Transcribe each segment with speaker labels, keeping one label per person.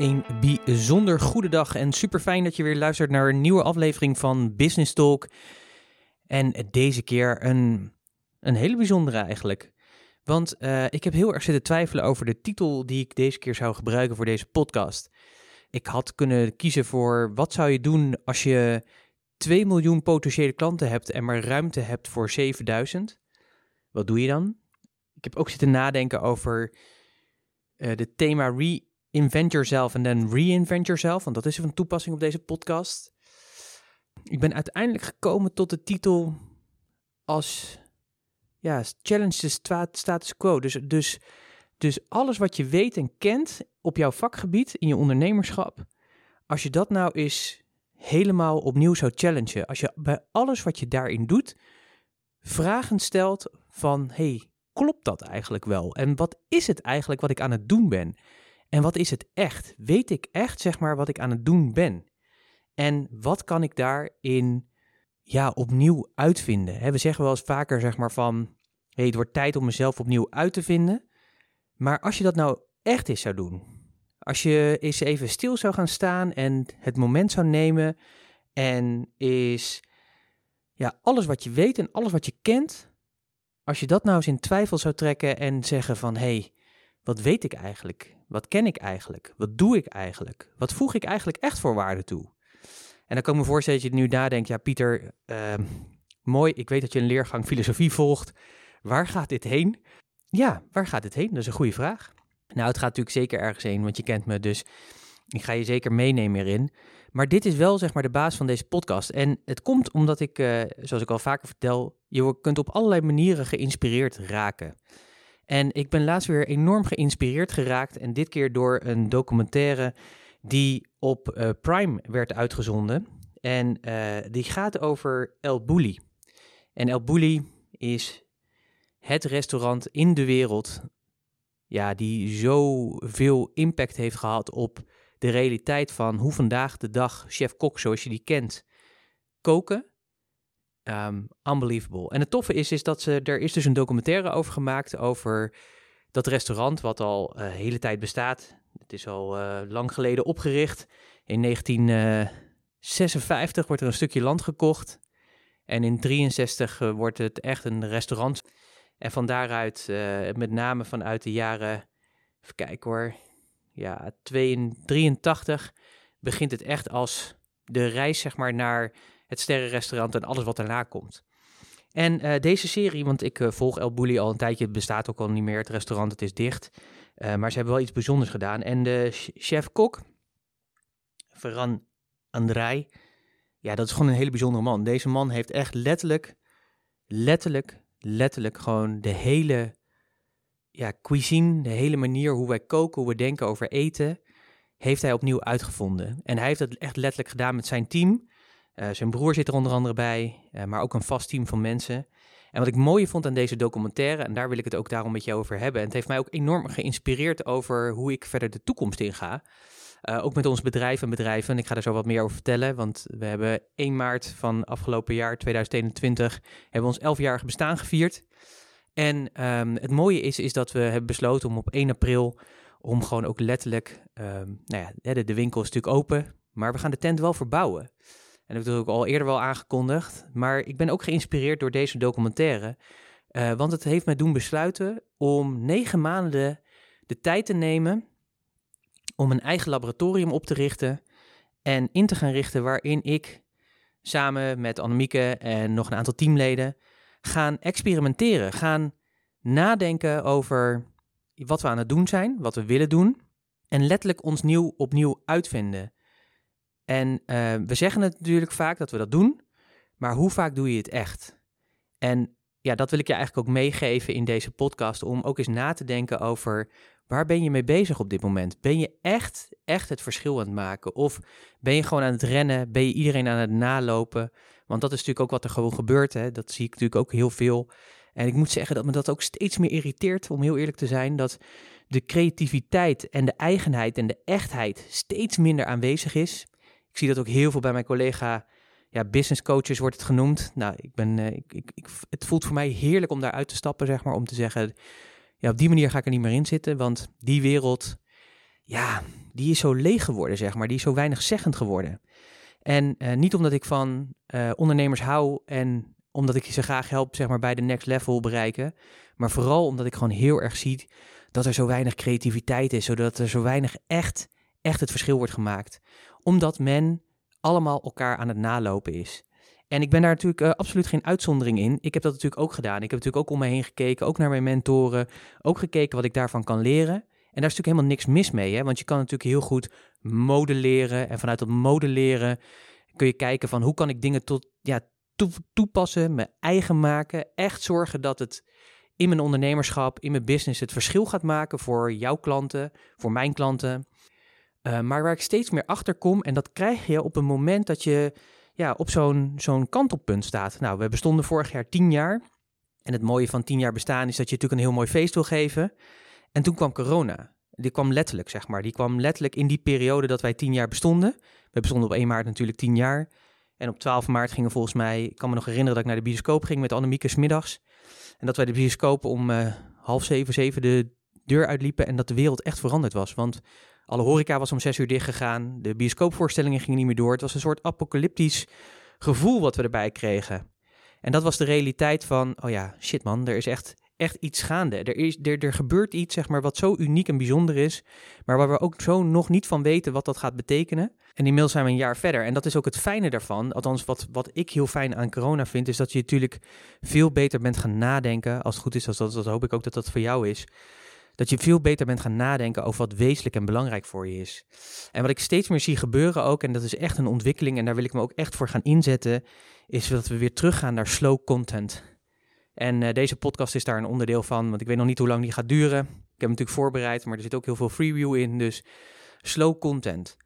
Speaker 1: Een bijzonder goede dag en super fijn dat je weer luistert naar een nieuwe aflevering van Business Talk. En deze keer een, een hele bijzondere eigenlijk. Want uh, ik heb heel erg zitten twijfelen over de titel die ik deze keer zou gebruiken voor deze podcast. Ik had kunnen kiezen voor wat zou je doen als je 2 miljoen potentiële klanten hebt en maar ruimte hebt voor 7000. Wat doe je dan? Ik heb ook zitten nadenken over uh, de thema reinvent yourself en dan reinvent yourself, want dat is van toepassing op deze podcast. Ik ben uiteindelijk gekomen tot de titel als ja, challenge the status quo. Dus, dus, dus alles wat je weet en kent op jouw vakgebied in je ondernemerschap, als je dat nou eens helemaal opnieuw zou challengen, als je bij alles wat je daarin doet, vragen stelt van, hey, klopt dat eigenlijk wel? En wat is het eigenlijk wat ik aan het doen ben? En wat is het echt? Weet ik echt, zeg maar, wat ik aan het doen ben? En wat kan ik daarin ja, opnieuw uitvinden? we zeggen wel eens vaker, zeg maar, van... Hey, het wordt tijd om mezelf opnieuw uit te vinden. Maar als je dat nou echt eens zou doen... Als je eens even stil zou gaan staan en het moment zou nemen... en is ja, alles wat je weet en alles wat je kent als je dat nou eens in twijfel zou trekken en zeggen van hé, hey, wat weet ik eigenlijk? Wat ken ik eigenlijk? Wat doe ik eigenlijk? Wat voeg ik eigenlijk echt voor waarde toe? En dan kan ik me voorstellen dat je nu nadenkt, ja Pieter, uh, mooi, ik weet dat je een leergang filosofie volgt. Waar gaat dit heen? Ja, waar gaat dit heen? Dat is een goede vraag. Nou, het gaat natuurlijk zeker ergens heen, want je kent me, dus ik ga je zeker meenemen erin. Maar dit is wel zeg maar de basis van deze podcast. En het komt omdat ik, uh, zoals ik al vaker vertel, je kunt op allerlei manieren geïnspireerd raken. En ik ben laatst weer enorm geïnspireerd geraakt. En dit keer door een documentaire die op uh, Prime werd uitgezonden. En uh, die gaat over El Bulli. En El Bulli is het restaurant in de wereld ja, die zoveel impact heeft gehad op de realiteit van hoe vandaag de dag chef-kok zoals je die kent koken. Um, unbelievable. En het toffe is, is dat ze, er is dus een documentaire over gemaakt over dat restaurant wat al een uh, hele tijd bestaat. Het is al uh, lang geleden opgericht. In 1956 wordt er een stukje land gekocht. En in 63 uh, wordt het echt een restaurant. En van daaruit, met name vanuit de jaren, even kijken hoor, ja, 83 begint het echt als de reis zeg maar naar het sterrenrestaurant en alles wat daarna komt. En uh, deze serie, want ik uh, volg El Bulli al een tijdje, het bestaat ook al niet meer, het restaurant, het is dicht. Uh, maar ze hebben wel iets bijzonders gedaan. En de chef-kok, Ferran Andrei, ja, dat is gewoon een hele bijzondere man. Deze man heeft echt letterlijk, letterlijk, letterlijk gewoon de hele ja, cuisine, de hele manier hoe wij koken, hoe we denken over eten, heeft hij opnieuw uitgevonden. En hij heeft dat echt letterlijk gedaan met zijn team. Uh, zijn broer zit er onder andere bij, uh, maar ook een vast team van mensen. En wat ik mooi vond aan deze documentaire, en daar wil ik het ook daarom met je over hebben, en het heeft mij ook enorm geïnspireerd over hoe ik verder de toekomst inga. Uh, ook met ons bedrijf en bedrijven. En ik ga er zo wat meer over vertellen. Want we hebben 1 maart van afgelopen jaar, 2021, hebben we ons 11-jarige bestaan gevierd. En um, het mooie is, is dat we hebben besloten om op 1 april, om gewoon ook letterlijk, um, nou ja, de winkel is natuurlijk open, maar we gaan de tent wel verbouwen. En dat heb ik ook al eerder wel aangekondigd. Maar ik ben ook geïnspireerd door deze documentaire. Uh, want het heeft mij doen besluiten om negen maanden de tijd te nemen om een eigen laboratorium op te richten en in te gaan richten waarin ik samen met Annemieke en nog een aantal teamleden gaan experimenteren. Gaan nadenken over wat we aan het doen zijn, wat we willen doen. En letterlijk ons nieuw opnieuw uitvinden. En uh, we zeggen het natuurlijk vaak dat we dat doen, maar hoe vaak doe je het echt? En ja, dat wil ik je eigenlijk ook meegeven in deze podcast, om ook eens na te denken over waar ben je mee bezig op dit moment? Ben je echt, echt het verschil aan het maken? Of ben je gewoon aan het rennen? Ben je iedereen aan het nalopen? Want dat is natuurlijk ook wat er gewoon gebeurt. Hè? Dat zie ik natuurlijk ook heel veel. En ik moet zeggen dat me dat ook steeds meer irriteert, om heel eerlijk te zijn, dat de creativiteit en de eigenheid en de echtheid steeds minder aanwezig is. Ik zie dat ook heel veel bij mijn collega ja, business coaches wordt het genoemd. Nou, ik ben, uh, ik, ik, het voelt voor mij heerlijk om daaruit te stappen, zeg maar, om te zeggen, ja, op die manier ga ik er niet meer in zitten, want die wereld, ja, die is zo leeg geworden, zeg maar, die is zo weinig zeggend geworden. En uh, niet omdat ik van uh, ondernemers hou en omdat ik ze graag help, zeg maar, bij de next level bereiken, maar vooral omdat ik gewoon heel erg zie dat er zo weinig creativiteit is, zodat er zo weinig echt, echt het verschil wordt gemaakt. Omdat men allemaal elkaar aan het nalopen is. En ik ben daar natuurlijk uh, absoluut geen uitzondering in. Ik heb dat natuurlijk ook gedaan. Ik heb natuurlijk ook om me heen gekeken, ook naar mijn mentoren, ook gekeken wat ik daarvan kan leren. En daar is natuurlijk helemaal niks mis mee, hè? want je kan natuurlijk heel goed modelleren. En vanuit dat modelleren kun je kijken van hoe kan ik dingen tot, ja, toepassen, mijn eigen maken. Echt zorgen dat het in mijn ondernemerschap, in mijn business het verschil gaat maken voor jouw klanten, voor mijn klanten. Uh, maar waar ik steeds meer achter kom, en dat krijg je op een moment dat je ja, op zo'n zo'n kantelpunt staat. Nou, we bestonden vorig jaar tien jaar. En het mooie van tien jaar bestaan is dat je natuurlijk een heel mooi feest wil geven. En toen kwam corona. Die kwam letterlijk, zeg maar. Die kwam letterlijk in die periode dat wij tien jaar bestonden. We bestonden op 1 maart natuurlijk tien jaar. En op 12 maart gingen volgens mij, ik kan me nog herinneren dat ik naar de bioscoop ging met Annemieke smiddags. En dat wij de bioscoop om uh, half zeven, zeven de deur uitliepen en dat de wereld echt veranderd was. Want alle horeca was om zes uur dicht gegaan. De bioscoopvoorstellingen gingen niet meer door. Het was een soort apocalyptisch gevoel wat we erbij kregen. En dat was de realiteit van, oh ja, shit man, er is echt, echt iets gaande. Er, is, er, er gebeurt iets, zeg maar, wat zo uniek en bijzonder is, maar waar we ook zo nog niet van weten wat dat gaat betekenen. En inmiddels zijn we een jaar verder. En dat is ook het fijne daarvan. Althans, wat, wat ik heel fijn aan corona vind, is dat je natuurlijk veel beter bent gaan nadenken. Als het goed is, als dat, dat hoop ik ook dat dat voor jou is dat je veel beter bent gaan nadenken over wat wezenlijk en belangrijk voor je is. En wat ik steeds meer zie gebeuren ook, en dat is echt een ontwikkeling en daar wil ik me ook echt voor gaan inzetten, is dat we weer teruggaan naar slow content. En uh, deze podcast is daar een onderdeel van, want ik weet nog niet hoe lang die gaat duren. Ik heb hem natuurlijk voorbereid, maar er zit ook heel veel freeview in, dus slow content.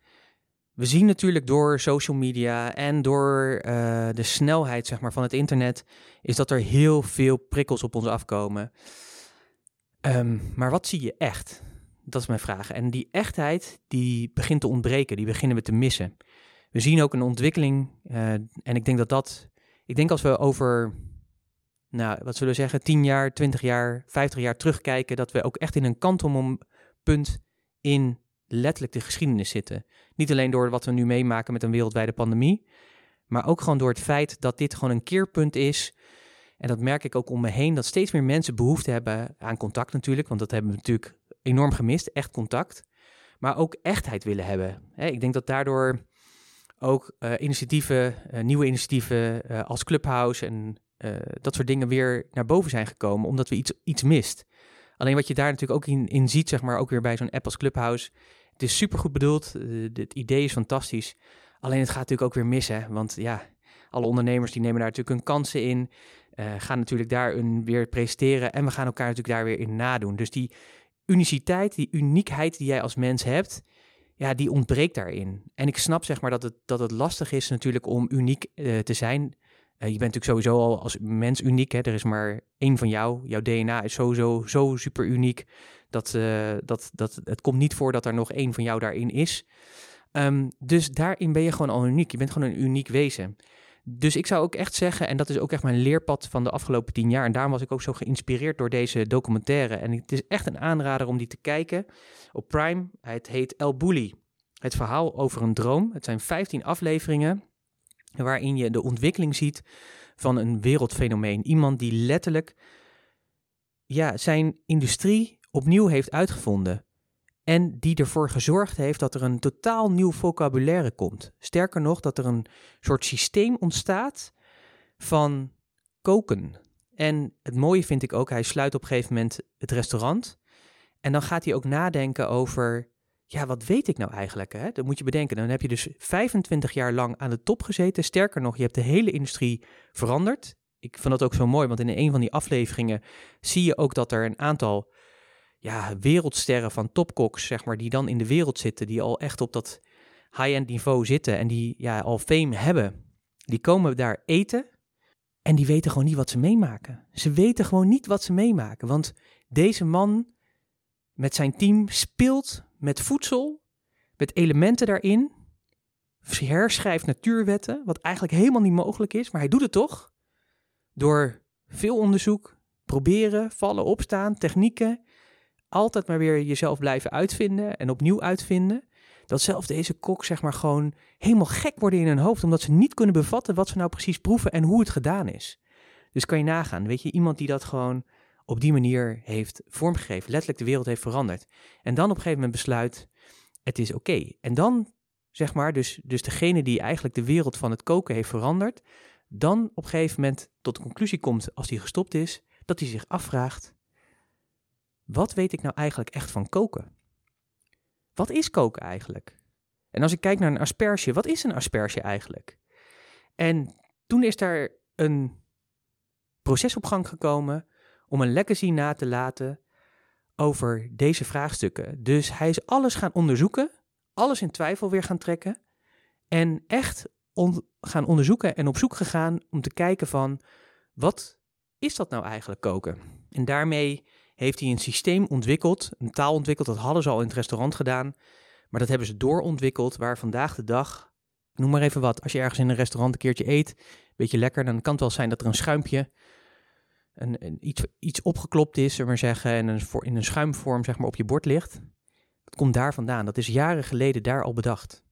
Speaker 1: We zien natuurlijk door social media en door uh, de snelheid zeg maar, van het internet, is dat er heel veel prikkels op ons afkomen. Um, maar wat zie je echt? Dat is mijn vraag. En die echtheid, die begint te ontbreken, die beginnen we te missen. We zien ook een ontwikkeling, uh, en ik denk dat dat, ik denk als we over, nou, wat zullen we zeggen, 10 jaar, 20 jaar, 50 jaar terugkijken, dat we ook echt in een kantelpunt in letterlijk de geschiedenis zitten. Niet alleen door wat we nu meemaken met een wereldwijde pandemie, maar ook gewoon door het feit dat dit gewoon een keerpunt is en dat merk ik ook om me heen, dat steeds meer mensen behoefte hebben aan contact natuurlijk. Want dat hebben we natuurlijk enorm gemist, echt contact. Maar ook echtheid willen hebben. ik denk dat daardoor ook uh, initiatieven, uh, nieuwe initiatieven uh, als Clubhouse en dat soort dingen weer naar boven zijn gekomen, omdat we iets, iets mist. Alleen wat je daar natuurlijk ook in, in ziet, zeg maar, ook weer bij zo'n app als Clubhouse. Het is supergoed bedoeld, het idee is fantastisch. Alleen het gaat natuurlijk ook weer missen, want ja, alle ondernemers die nemen daar natuurlijk hun kansen in. Uh, gaan natuurlijk daar een weer presteren en we gaan elkaar natuurlijk daar weer in nadoen. Dus die uniciteit, die uniekheid die jij als mens hebt, ja, die ontbreekt daarin. En ik snap zeg maar dat het, dat het lastig is natuurlijk om uniek uh, te zijn. Uh, je bent natuurlijk sowieso al als mens uniek. Hè? Er is maar één van jou. Jouw DNA is sowieso zo super uniek. Dat, dat, dat het komt niet voor dat er nog één van jou daarin is. Um, dus daarin ben je gewoon al uniek. Je bent gewoon een uniek wezen. Dus ik zou ook echt zeggen, en dat is ook echt mijn leerpad van de afgelopen tien jaar. En daarom was ik ook zo geïnspireerd door deze documentaire. En het is echt een aanrader om die te kijken op Prime. Het heet El Bulli. Het verhaal over een droom. Het zijn 15 afleveringen waarin je de ontwikkeling ziet van een wereldfenomeen. Iemand die letterlijk ja, zijn industrie opnieuw heeft uitgevonden. En die ervoor gezorgd heeft dat er een totaal nieuw vocabulaire komt. Sterker nog, dat er een soort systeem ontstaat van koken. En het mooie vind ik ook, hij sluit op een gegeven moment het restaurant. En dan gaat hij ook nadenken over, ja, wat weet ik nou eigenlijk? Hè? Dan moet je bedenken, dan heb je dus 25 jaar lang aan de top gezeten. Sterker nog, je hebt de hele industrie veranderd. Ik vind dat ook zo mooi, want in een van die afleveringen zie je ook dat er een aantal ja, wereldsterren van topkoks, zeg maar, die dan in de wereld zitten, die al echt op dat high-end niveau zitten en die ja, al fame hebben, die komen daar eten en die weten gewoon niet wat ze meemaken. Ze weten gewoon niet wat ze meemaken, want deze man met zijn team speelt met voedsel, met elementen daarin, herschrijft natuurwetten, wat eigenlijk helemaal niet mogelijk is, maar hij doet het toch. Door veel onderzoek, proberen, vallen, opstaan, technieken, altijd maar weer jezelf blijven uitvinden en opnieuw uitvinden. Dat zelfs deze kok zeg maar gewoon helemaal gek worden in hun hoofd, omdat ze niet kunnen bevatten wat ze nou precies proeven en hoe het gedaan is. Dus kan je nagaan, weet je, iemand die dat gewoon op die manier heeft vormgegeven, letterlijk de wereld heeft veranderd. En dan op een gegeven moment besluit, het is oké. En dan, zeg maar, dus, dus degene die eigenlijk de wereld van het koken heeft veranderd, dan op een gegeven moment tot de conclusie komt, als hij gestopt is, dat hij zich afvraagt, wat weet ik nou eigenlijk echt van koken? Wat is koken eigenlijk? En als ik kijk naar een asperge, wat is een asperge eigenlijk? En toen is daar een proces op gang gekomen om een legacy na te laten over deze vraagstukken. Dus hij is alles gaan onderzoeken, alles in twijfel weer gaan trekken en echt gaan onderzoeken en op zoek gegaan om te kijken van wat is dat nou eigenlijk koken? En daarmee heeft hij een systeem ontwikkeld, een taal ontwikkeld, dat hadden ze al in het restaurant gedaan, maar dat hebben ze doorontwikkeld waar vandaag de dag, noem maar even wat, als je ergens in een restaurant een keertje eet, een beetje lekker, dan kan het wel zijn dat er een schuimpje een, een, iets, iets opgeklopt is, zullen we zeggen, en een, in een schuimvorm zeg maar, op je bord ligt. Dat komt daar vandaan. Dat is jaren geleden daar al bedacht.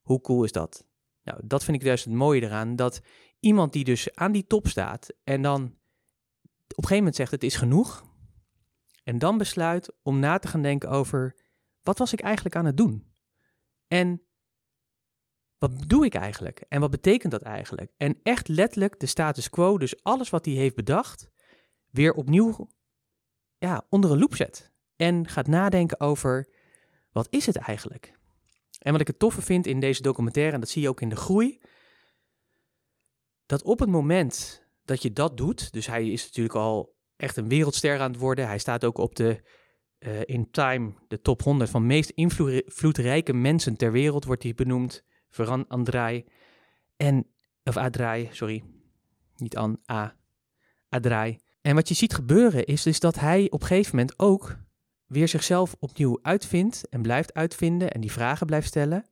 Speaker 1: Hoe cool is dat? Nou, dat vind ik juist het mooie eraan. Dat iemand die dus aan die top staat en dan op een gegeven moment zegt het is genoeg. En dan besluit om na te gaan denken over wat was ik eigenlijk aan het doen? En wat doe ik eigenlijk? En wat betekent dat eigenlijk? En echt letterlijk de status quo, dus alles wat hij heeft bedacht, weer opnieuw ja, onder een loep zet. En gaat nadenken over wat is het eigenlijk? En wat ik het toffe vind in deze documentaire, en dat zie je ook in de groei, dat op het moment dat je dat doet, dus hij is natuurlijk al echt een wereldster aan het worden, hij staat ook op de uh, in Time, de top 100 van meest invloedrijke mensen ter wereld, wordt hij benoemd, Veran Andrei en, of Adrai, sorry, niet An, A, Adrai. En wat je ziet gebeuren is dus dat hij op een gegeven moment ook weer zichzelf opnieuw uitvindt en blijft uitvinden en die vragen blijft stellen.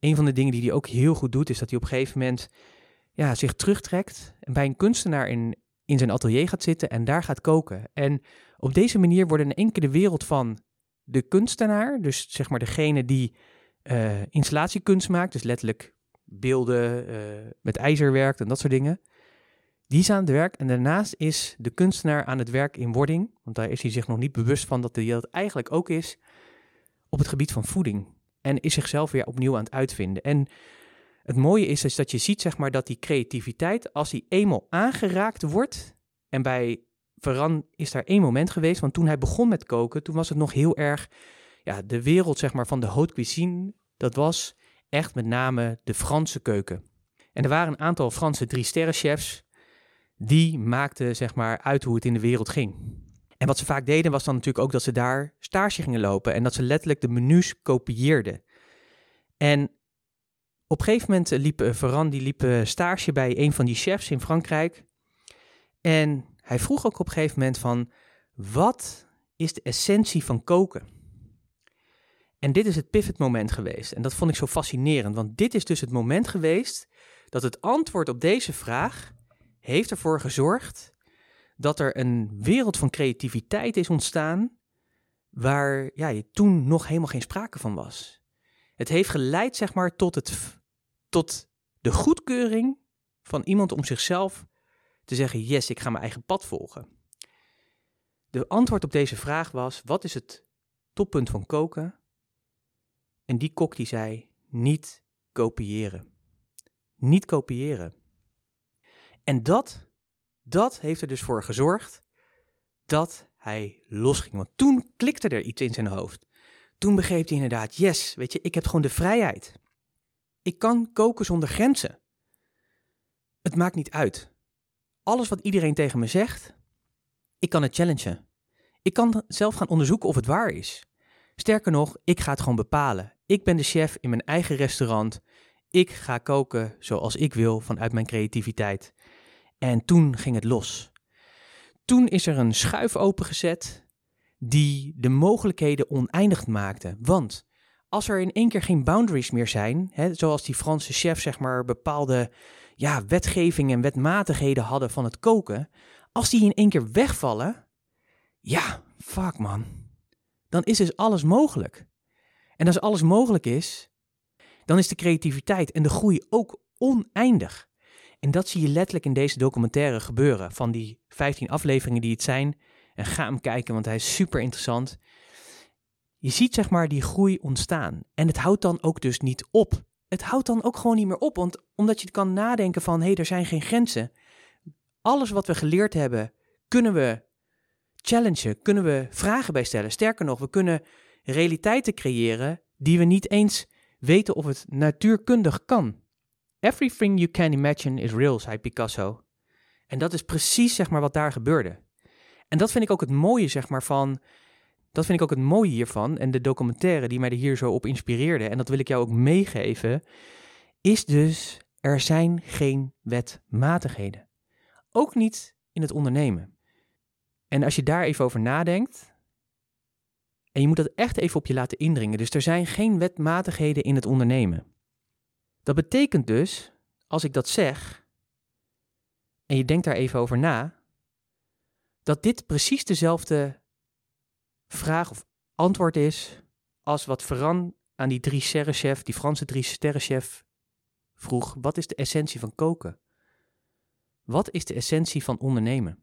Speaker 1: Een van de dingen die hij ook heel goed doet, is dat hij op een gegeven moment ja, zich terugtrekt. En bij een kunstenaar in, in zijn atelier gaat zitten en daar gaat koken. En op deze manier wordt in één keer de wereld van de kunstenaar, dus zeg maar degene die uh, installatiekunst maakt, dus letterlijk beelden uh, met ijzer werkt en dat soort dingen, die is aan het werk en daarnaast is de kunstenaar aan het werk in wording, want daar is hij zich nog niet bewust van dat hij dat eigenlijk ook is, op het gebied van voeding. En is zichzelf weer opnieuw aan het uitvinden. En het mooie is, is dat je ziet zeg maar, dat die creativiteit, als die eenmaal aangeraakt wordt, en bij Veran is daar één moment geweest, want toen hij begon met koken, toen was het nog heel erg, ja, de wereld zeg maar, van de haute cuisine, dat was echt met name de Franse keuken. En er waren een aantal Franse drie sterren chefs die maakte zeg maar uit hoe het in de wereld ging. En wat ze vaak deden was dan natuurlijk ook dat ze daar stage gingen lopen en dat ze letterlijk de menus kopieerden. En op een gegeven moment liep uh, Ferran die liep uh, stage bij een van die chefs in Frankrijk. En hij vroeg ook op een gegeven moment van, wat is de essentie van koken? En dit is het pivot moment geweest. En dat vond ik zo fascinerend, want dit is dus het moment geweest dat het antwoord op deze vraag heeft ervoor gezorgd dat er een wereld van creativiteit is ontstaan waar ja, toen nog helemaal geen sprake van was. Het heeft geleid zeg maar tot, het, tot de goedkeuring van iemand om zichzelf te zeggen, yes, ik ga mijn eigen pad volgen. De antwoord op deze vraag was, wat is het toppunt van koken? En die kok die zei, niet kopiëren. Niet kopiëren. En dat, dat heeft er dus voor gezorgd dat hij losging. Want toen klikte er iets in zijn hoofd. Toen begreep hij inderdaad, yes, weet je, ik heb gewoon de vrijheid. Ik kan koken zonder grenzen. Het maakt niet uit. Alles wat iedereen tegen me zegt, ik kan het challengen. Ik kan zelf gaan onderzoeken of het waar is. Sterker nog, ik ga het gewoon bepalen. Ik ben de chef in mijn eigen restaurant. Ik ga koken zoals ik wil vanuit mijn creativiteit. En toen ging het los. Toen is er een schuif opengezet die de mogelijkheden oneindig maakte. Want als er in één keer geen boundaries meer zijn, hè, zoals die Franse chef zeg maar bepaalde ja, wetgeving en wetmatigheden hadden van het koken, als die in één keer wegvallen, ja, fuck man, dan is dus alles mogelijk. En als alles mogelijk is, dan is de creativiteit en de groei ook oneindig. En dat zie je letterlijk in deze documentaire gebeuren. Van die 15 afleveringen die het zijn. En ga hem kijken, want hij is super interessant. Je ziet zeg maar die groei ontstaan. En het houdt dan ook dus niet op. Het houdt dan ook gewoon niet meer op. Want omdat je kan nadenken van, hé, hey, er zijn geen grenzen. Alles wat we geleerd hebben, kunnen we challengen, kunnen we vragen bij stellen. Sterker nog, we kunnen realiteiten creëren die we niet eens weten of het natuurkundig kan. Everything you can imagine is real, zei Picasso. En dat is precies zeg maar wat daar gebeurde. En dat vind ik ook het mooie zeg maar van dat vind ik ook het mooie hiervan en de documentaire die mij er hier zo op inspireerde en dat wil ik jou ook meegeven is dus er zijn geen wetmatigheden. Ook niet in het ondernemen. En als je daar even over nadenkt, en je moet dat echt even op je laten indringen, dus er zijn geen wetmatigheden in het ondernemen. Dat betekent dus, als ik dat zeg, en je denkt daar even over na, dat dit precies dezelfde vraag of antwoord is als wat Ferran aan die drie sterrenchef, die Franse drie sterrenchef, vroeg: wat is de essentie van koken? Wat is de essentie van ondernemen?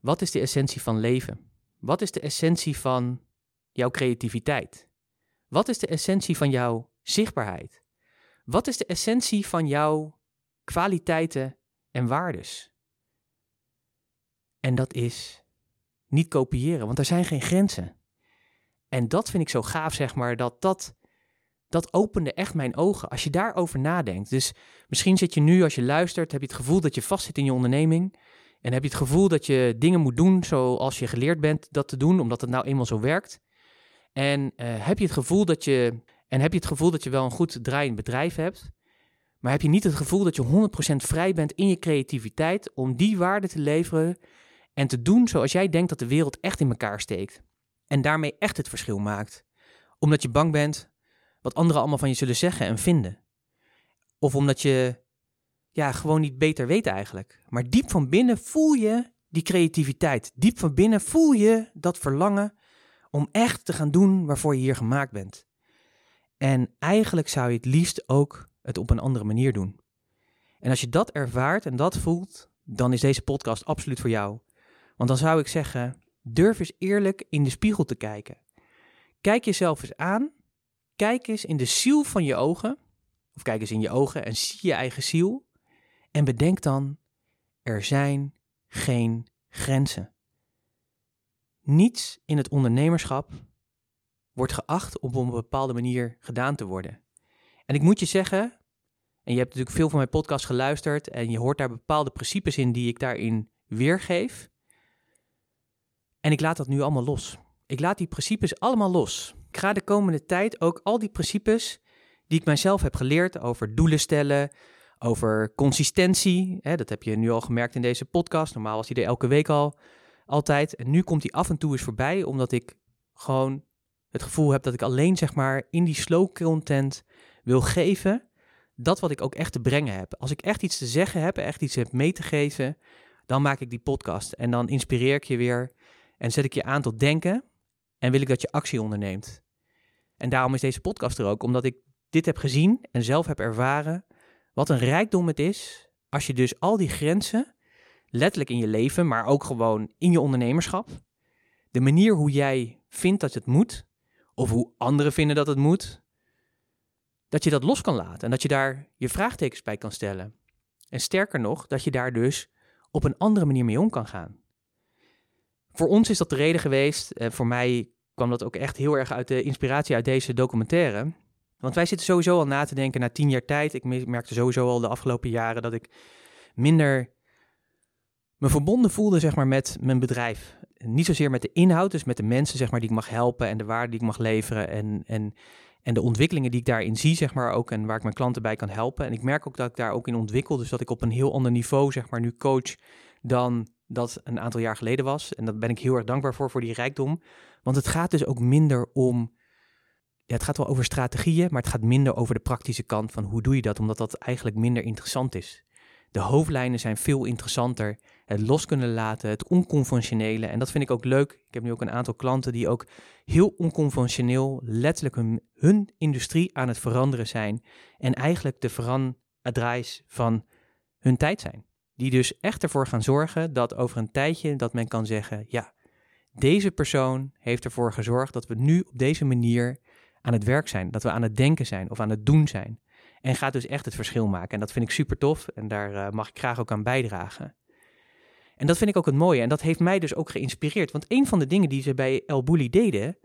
Speaker 1: Wat is de essentie van leven? Wat is de essentie van jouw creativiteit? Wat is de essentie van jouw zichtbaarheid? Wat is de essentie van jouw kwaliteiten en waardes? En dat is niet kopiëren, want er zijn geen grenzen. En dat vind ik zo gaaf, zeg maar, dat dat, dat opende echt mijn ogen als je daarover nadenkt. Dus misschien zit je nu, als je luistert, heb je het gevoel dat je vastzit in je onderneming. En heb je het gevoel dat je dingen moet doen zoals je geleerd bent dat te doen, omdat het nou eenmaal zo werkt. En uh, heb je het gevoel dat je en heb je het gevoel dat je wel een goed draaiend bedrijf hebt, maar heb je niet het gevoel dat je 100% vrij bent in je creativiteit om die waarde te leveren en te doen zoals jij denkt dat de wereld echt in elkaar steekt. En daarmee echt het verschil maakt. Omdat je bang bent wat anderen allemaal van je zullen zeggen en vinden. Of omdat je ja, gewoon niet beter weet eigenlijk. Maar diep van binnen voel je die creativiteit. Diep van binnen voel je dat verlangen om echt te gaan doen waarvoor je hier gemaakt bent. En eigenlijk zou je het liefst ook het op een andere manier doen. En als je dat ervaart en dat voelt, dan is deze podcast absoluut voor jou. Want dan zou ik zeggen, durf eens eerlijk in de spiegel te kijken. Kijk jezelf eens aan. Kijk eens in de ziel van je ogen. Of kijk eens in je ogen en zie je eigen ziel. En bedenk dan, er zijn geen grenzen. Niets in het ondernemerschap wordt geacht om op een bepaalde manier gedaan te worden. En ik moet je zeggen, en je hebt natuurlijk veel van mijn podcast geluisterd en je hoort daar bepaalde principes in die ik daarin weergeef. En ik laat dat nu allemaal los. Ik laat die principes allemaal los. Ik ga de komende tijd ook al die principes die ik mijzelf heb geleerd over doelen stellen, over consistentie. Hè, dat heb je nu al gemerkt in deze podcast. Normaal was hij er elke week al altijd. En nu komt hij af en toe eens voorbij, omdat ik gewoon het gevoel heb dat ik alleen zeg maar in die slow content wil geven dat wat ik ook echt te brengen heb. Als ik echt iets te zeggen heb, echt iets heb mee te geven, dan maak ik die podcast en dan inspireer ik je weer en zet ik je aan tot denken en wil ik dat je actie onderneemt. En daarom is deze podcast er ook, omdat ik dit heb gezien en zelf heb ervaren wat een rijkdom het is als je dus al die grenzen, letterlijk in je leven, maar ook gewoon in je ondernemerschap, de manier hoe jij vindt dat het moet, of hoe anderen vinden dat het moet, dat je dat los kan laten en dat je daar je vraagtekens bij kan stellen. En sterker nog, dat je daar dus op een andere manier mee om kan gaan. Voor ons is dat de reden geweest, uh, voor mij kwam dat ook echt heel erg uit de inspiratie uit deze documentaire. Want wij zitten sowieso al na te denken na tien jaar tijd. Ik merkte sowieso al de afgelopen jaren dat ik minder me verbonden voelde zeg maar, met mijn bedrijf. Niet zozeer met de inhoud, dus met de mensen zeg maar, die ik mag helpen en de waarde die ik mag leveren. En, en, en de ontwikkelingen die ik daarin zie, zeg maar ook. En waar ik mijn klanten bij kan helpen. En ik merk ook dat ik daar ook in ontwikkel. Dus dat ik op een heel ander niveau, zeg maar, nu coach dan dat een aantal jaar geleden was. En daar ben ik heel erg dankbaar voor, voor die rijkdom. Want het gaat dus ook minder om. Ja, het gaat wel over strategieën, maar het gaat minder over de praktische kant van hoe doe je dat, omdat dat eigenlijk minder interessant is. De hoofdlijnen zijn veel interessanter. Het los kunnen laten, het onconventionele. En dat vind ik ook leuk. Ik heb nu ook een aantal klanten die ook heel onconventioneel, letterlijk hun, hun industrie aan het veranderen zijn. En eigenlijk de verandraais van hun tijd zijn. Die dus echt ervoor gaan zorgen dat over een tijdje dat men kan zeggen, ja, deze persoon heeft ervoor gezorgd dat we nu op deze manier aan het werk zijn, dat we aan het denken zijn of aan het doen zijn. En gaat dus echt het verschil maken. En dat vind ik super tof en daar uh, mag ik graag ook aan bijdragen. En dat vind ik ook het mooie en dat heeft mij dus ook geïnspireerd. Want een van de dingen die ze bij El Bulli deden,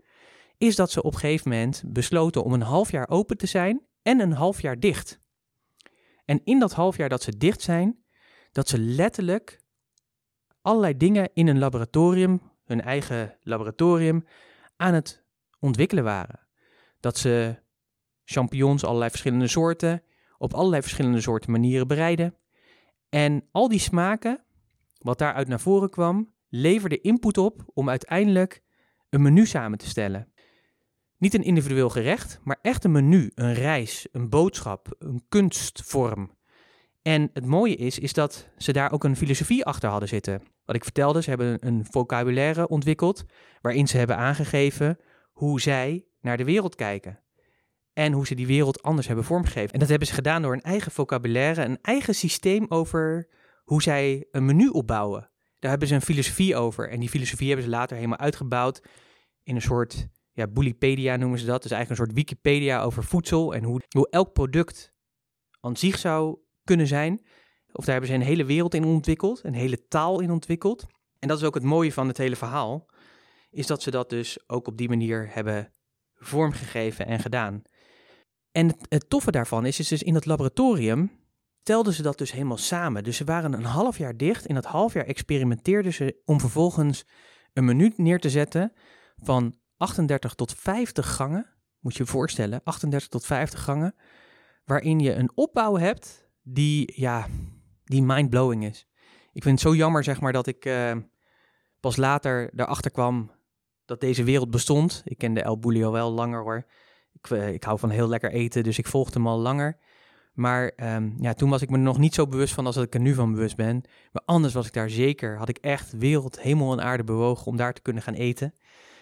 Speaker 1: is dat ze op een gegeven moment besloten om een half jaar open te zijn en een half jaar dicht. En in dat half jaar dat ze dicht zijn, dat ze letterlijk allerlei dingen in een laboratorium, hun eigen laboratorium, aan het ontwikkelen waren. Dat ze champignons, allerlei verschillende soorten, op allerlei verschillende soorten manieren bereiden. En al die smaken, wat daaruit naar voren kwam, leverde input op om uiteindelijk een menu samen te stellen. Niet een individueel gerecht, maar echt een menu, een reis, een boodschap, een kunstvorm. En het mooie is, is dat ze daar ook een filosofie achter hadden zitten. Wat ik vertelde, ze hebben een vocabulaire ontwikkeld waarin ze hebben aangegeven hoe zij naar de wereld kijken. En hoe ze die wereld anders hebben vormgegeven. En dat hebben ze gedaan door een eigen vocabulaire, een eigen systeem over hoe zij een menu opbouwen. Daar hebben ze een filosofie over. En die filosofie hebben ze later helemaal uitgebouwd in een soort, ja, Bullipedia noemen ze dat. Dus eigenlijk een soort Wikipedia over voedsel en hoe, hoe elk product aan zich zou kunnen zijn. Of daar hebben ze een hele wereld in ontwikkeld, een hele taal in ontwikkeld. En dat is ook het mooie van het hele verhaal, is dat ze dat dus ook op die manier hebben vormgegeven en gedaan. En het, toffe daarvan is, is dus in dat laboratorium telden ze dat dus helemaal samen. Dus ze waren een half jaar dicht. In dat half jaar experimenteerden ze om vervolgens een menu neer te zetten van 38 tot 50 gangen. Moet je je voorstellen, 38 tot 50 gangen. Waarin je een opbouw hebt die, ja, die mindblowing is. Ik vind het zo jammer, zeg maar, dat ik uh, pas later erachter kwam dat deze wereld bestond. Ik kende El Bulli al wel langer hoor. Ik, uh, ik hou van heel lekker eten, dus ik volgde hem al langer. Maar um, ja, toen was ik me nog niet zo bewust van als dat ik er nu van bewust ben. Maar anders was ik daar zeker. Had ik echt wereld, hemel en aarde bewogen om daar te kunnen gaan eten.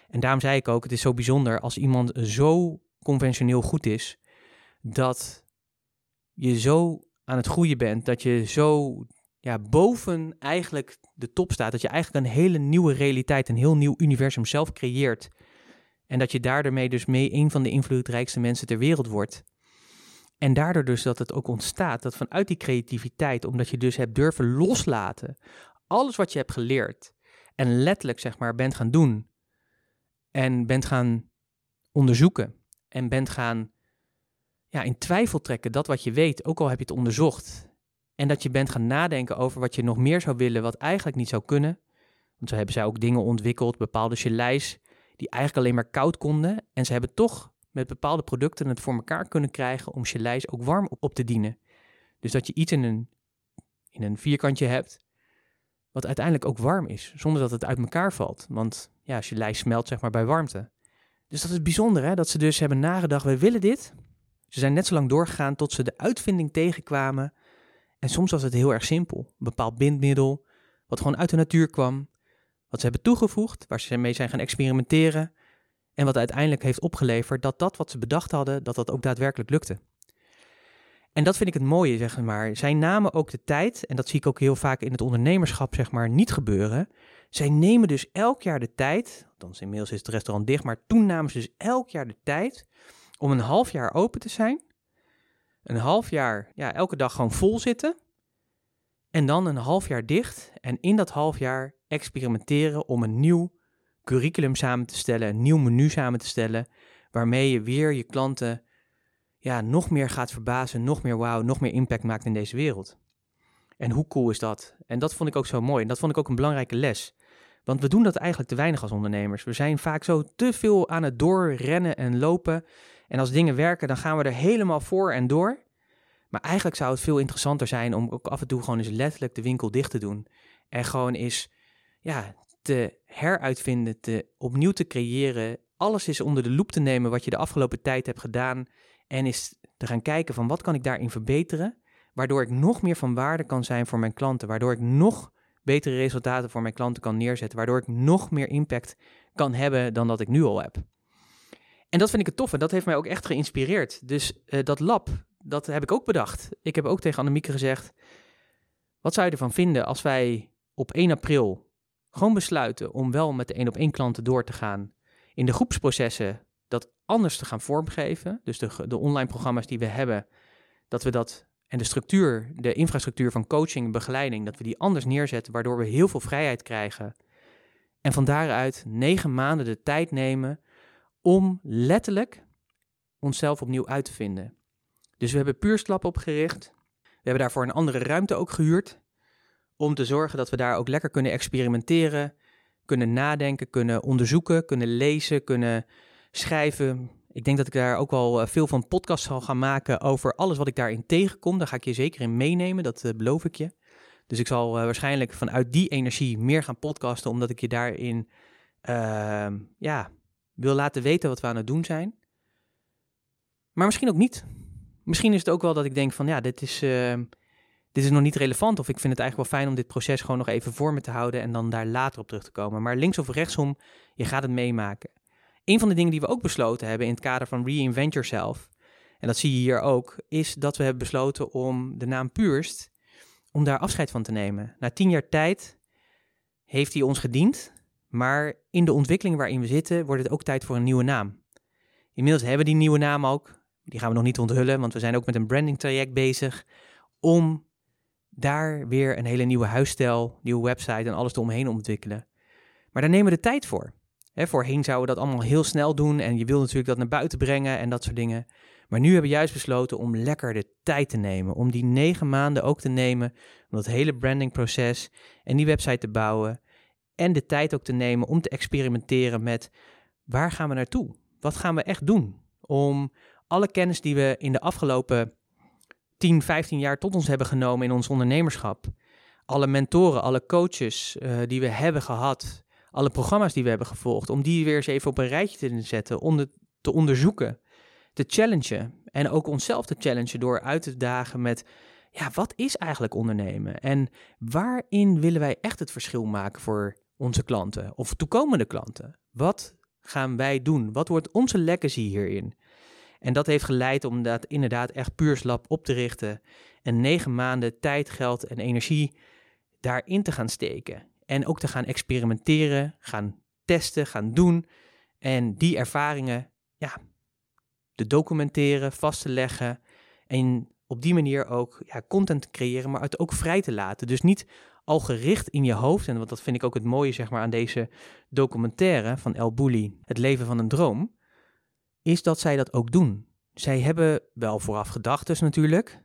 Speaker 1: En daarom zei ik ook, het is zo bijzonder als iemand zo conventioneel goed is, dat je zo aan het groeien bent, dat je zo ja, boven eigenlijk de top staat, dat je eigenlijk een hele nieuwe realiteit, een heel nieuw universum zelf creëert. En dat je daarmee dus mee een van de invloedrijkste mensen ter wereld wordt. En daardoor dus dat het ook ontstaat, dat vanuit die creativiteit, omdat je dus hebt durven loslaten, alles wat je hebt geleerd en letterlijk zeg maar bent gaan doen en bent gaan onderzoeken en bent gaan ja, in twijfel trekken dat wat je weet, ook al heb je het onderzocht. En dat je bent gaan nadenken over wat je nog meer zou willen, wat eigenlijk niet zou kunnen. Want zo hebben zij ook dingen ontwikkeld, bepaalde geleis, die eigenlijk alleen maar koud konden. En ze hebben toch met bepaalde producten het voor elkaar kunnen krijgen om geleis ook warm op te dienen. Dus dat je iets in een, in een vierkantje hebt, wat uiteindelijk ook warm is, zonder dat het uit elkaar valt. Want ja, geleis smelt zeg maar bij warmte. Dus dat is bijzonder, hè? dat ze dus hebben nagedacht, we willen dit, ze zijn net zo lang doorgegaan tot ze de uitvinding tegenkwamen. En soms was het heel erg simpel. Een bepaald bindmiddel, wat gewoon uit de natuur kwam. Wat ze hebben toegevoegd, waar ze mee zijn gaan experimenteren. En wat uiteindelijk heeft opgeleverd dat dat wat ze bedacht hadden, dat dat ook daadwerkelijk lukte. En dat vind ik het mooie, zeg maar. Zij namen ook de tijd, en dat zie ik ook heel vaak in het ondernemerschap, zeg maar, niet gebeuren. Zij nemen dus elk jaar de tijd, althans inmiddels is het restaurant dicht, maar toen namen ze dus elk jaar de tijd om een half jaar open te zijn. Een half jaar, ja, elke dag gewoon vol zitten. En dan een half jaar dicht. En in dat half jaar experimenteren om een nieuw curriculum samen te stellen, een nieuw menu samen te stellen, waarmee je weer je klanten ja, nog meer gaat verbazen, nog meer wauw, nog meer impact maakt in deze wereld. En hoe cool is dat? En dat vond ik ook zo mooi. En dat vond ik ook een belangrijke les. Want we doen dat eigenlijk te weinig als ondernemers. We zijn vaak zo te veel aan het doorrennen en lopen. En als dingen werken, dan gaan we er helemaal voor en door. Maar eigenlijk zou het veel interessanter zijn om ook af en toe gewoon eens letterlijk de winkel dicht te doen. En gewoon eens ja, te heruitvinden, te, opnieuw te creëren. Alles is onder de loep te nemen wat je de afgelopen tijd hebt gedaan. En is te gaan kijken van wat kan ik daarin verbeteren. Waardoor ik nog meer van waarde kan zijn voor mijn klanten. Waardoor ik nog betere resultaten voor mijn klanten kan neerzetten. Waardoor ik nog meer impact kan hebben dan dat ik nu al heb. En dat vind ik het tof en dat heeft mij ook echt geïnspireerd. Dus uh, dat lab, dat heb ik ook bedacht. Ik heb ook tegen Annemieke gezegd, wat zou je ervan vinden als wij op 1 april gewoon besluiten om wel met de één op één klanten door te gaan. In de groepsprocessen dat anders te gaan vormgeven. Dus de, de online programma's die we hebben, dat we dat en de structuur, de infrastructuur van coaching en begeleiding, dat we die anders neerzetten, waardoor we heel veel vrijheid krijgen. En van daaruit negen maanden de tijd nemen om letterlijk onszelf opnieuw uit te vinden. Dus we hebben Puurslap opgericht. We hebben daarvoor een andere ruimte ook gehuurd. Om te zorgen dat we daar ook lekker kunnen experimenteren, kunnen nadenken, kunnen onderzoeken, kunnen lezen, kunnen schrijven. Ik denk dat ik daar ook wel eh, veel van podcasts zal gaan maken over alles wat ik daarin tegenkom. Daar ga ik je zeker in meenemen, dat eh, beloof ik je. Dus ik zal uh, waarschijnlijk vanuit die energie meer gaan podcasten, omdat ik je daarin uh, ja, wil laten weten wat we aan het doen zijn. Maar misschien ook niet. Misschien is het ook wel dat ik denk van ja, dit is, uh, dit is nog niet relevant. Of ik vind het eigenlijk wel fijn om dit proces gewoon nog even voor me te houden en dan daar later op terug te komen. Maar links of rechtsom, je gaat het meemaken. Een van de dingen die we ook besloten hebben in het kader van Reinvent Yourself, en dat zie je hier ook, is dat we hebben besloten om de naam Puurst, om daar afscheid van te nemen. Na tien jaar tijd heeft hij ons gediend, maar in de ontwikkeling waarin we zitten, wordt het ook tijd voor een nieuwe naam. Inmiddels hebben we die nieuwe naam ook. Die gaan we nog niet onthullen, want we zijn ook met een branding traject bezig om daar weer een hele nieuwe huisstijl, nieuwe website en alles eromheen ontwikkelen. Maar daar nemen we de tijd voor. He, voorheen zouden we dat allemaal heel snel doen en je wil natuurlijk dat naar buiten brengen en dat soort dingen. Maar nu hebben we juist besloten om lekker de tijd te nemen. Om die negen maanden ook te nemen. Om dat hele brandingproces en die website te bouwen. En de tijd ook te nemen om te experimenteren met waar gaan we naartoe? Wat gaan we echt doen? Om alle kennis die we in de afgelopen 10, 15 jaar tot ons hebben genomen in ons ondernemerschap. Alle mentoren, alle coaches uh, die we hebben gehad alle programma's die we hebben gevolgd, om die weer eens even op een rijtje te zetten, om te onderzoeken, te challengen en ook onszelf te challengen door uit te dagen met, ja, wat is eigenlijk ondernemen en waarin willen wij echt het verschil maken voor onze klanten of toekomende klanten? Wat gaan wij doen? Wat wordt onze legacy hierin? En dat heeft geleid om dat inderdaad echt puurslap op te richten en negen maanden tijd, geld en energie daarin te gaan steken. En ook te gaan experimenteren, gaan testen, gaan doen. En die ervaringen, ja, te documenteren, vast te leggen. En op die manier ook ja, content te creëren, maar het ook vrij te laten. Dus niet al gericht in je hoofd. En wat dat vind ik ook het mooie zeg maar, aan deze documentaire van El Bulli, Het leven van een droom, is dat zij dat ook doen. Zij hebben wel vooraf gedachten natuurlijk,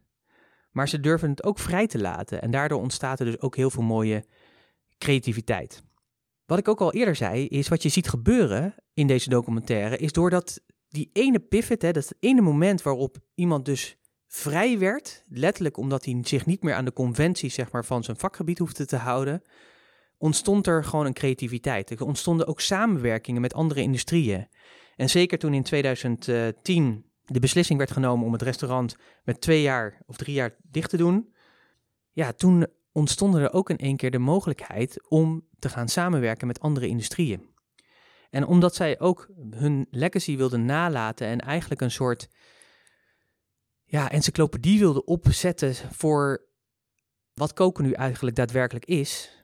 Speaker 1: maar ze durven het ook vrij te laten. En daardoor ontstaat er dus ook heel veel mooie creativiteit. Wat ik ook al eerder zei, is wat je ziet gebeuren in deze documentaire, is doordat die ene pivot, hè, dat ene moment waarop iemand dus vrij werd, letterlijk omdat hij zich niet meer aan de conventies zeg maar, van zijn vakgebied hoefde te houden, ontstond er gewoon een creativiteit. Er ontstonden ook samenwerkingen met andere industrieën. En zeker toen in 2010 de beslissing werd genomen om het restaurant met twee jaar of drie jaar dicht te doen, ja, toen ontstonden er ook in één keer de mogelijkheid om te gaan samenwerken met andere industrieën. En omdat zij ook hun legacy wilden nalaten en eigenlijk een soort ja, encyclopedie wilde opzetten voor wat koken nu eigenlijk daadwerkelijk is,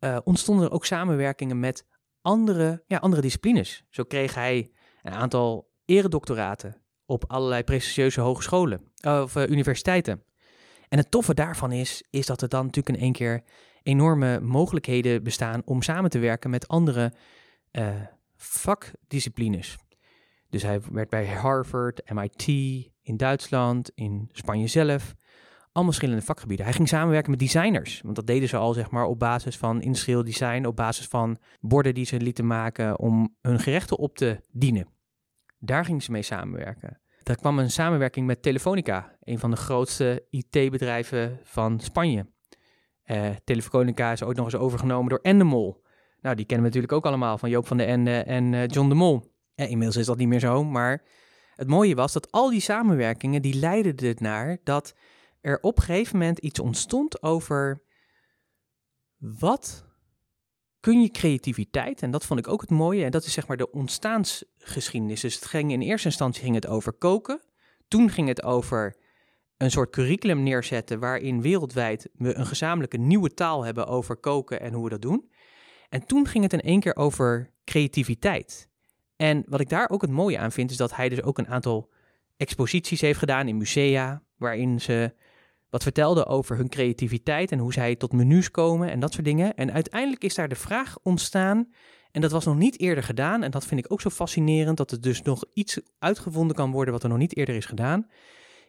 Speaker 1: uh, ontstonden er ook samenwerkingen met andere, ja, andere disciplines. Zo kreeg hij een aantal eredoctoraten op allerlei prestigieuze hogescholen of uh, universiteiten. En het toffe daarvan is, is dat er dan natuurlijk in één keer enorme mogelijkheden bestaan om samen te werken met andere vakdisciplines. Dus hij werd bij Harvard, MIT, in Duitsland, in Spanje zelf. Allemaal verschillende vakgebieden. Hij ging samenwerken met designers. Want dat deden ze al zeg maar, op basis van industrieel design. Op basis van borden die ze lieten maken om hun gerechten op te dienen. Daar gingen ze mee samenwerken. Er kwam een samenwerking met Telefonica. Een van de grootste IT-bedrijven van Spanje. Uh, Telefonica is ook nog eens overgenomen door Endemol. Nou, die kennen we natuurlijk ook allemaal van Joop van den Ende en uh, John de Mol. Inmiddels is dat niet meer zo, maar het mooie was dat al die samenwerkingen, die leidden er naar dat er op een gegeven moment iets ontstond over wat kun je creativiteit, en dat vond ik ook het mooie, en dat is zeg maar de ontstaansgeschiedenis. Dus het ging in eerste instantie ging het over koken, toen ging het over een soort curriculum neerzetten waarin wereldwijd we een gezamenlijke nieuwe taal hebben over koken en hoe we dat doen. En toen ging het in één keer over creativiteit. En wat ik daar ook het mooie aan vind, is dat hij dus ook een aantal exposities heeft gedaan in musea, waarin ze wat vertelde over hun creativiteit en hoe zij tot menus komen en dat soort dingen. En uiteindelijk is daar de vraag ontstaan, en dat was nog niet eerder gedaan, en dat vind ik ook zo fascinerend, dat er dus nog iets uitgevonden kan worden wat er nog niet eerder is gedaan,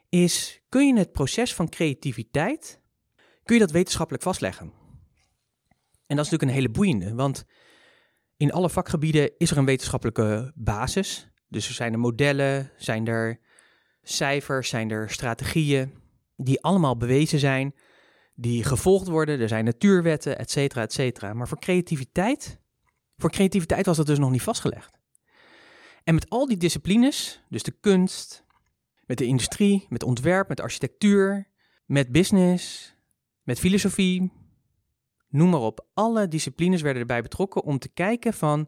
Speaker 1: is kun je het proces van creativiteit, kun je dat wetenschappelijk vastleggen? En dat is natuurlijk een hele boeiende, want in alle vakgebieden is er een wetenschappelijke basis. Dus er zijn er modellen, zijn er cijfers, zijn er strategieën die allemaal bewezen zijn, die gevolgd worden. Er zijn natuurwetten, et cetera, et cetera. Maar voor creativiteit, voor creativiteit was dat dus nog niet vastgelegd. En met al die disciplines, dus de kunst, met de industrie, met ontwerp, met architectuur, met business, met filosofie, noem maar op. Alle disciplines werden erbij betrokken om te kijken van,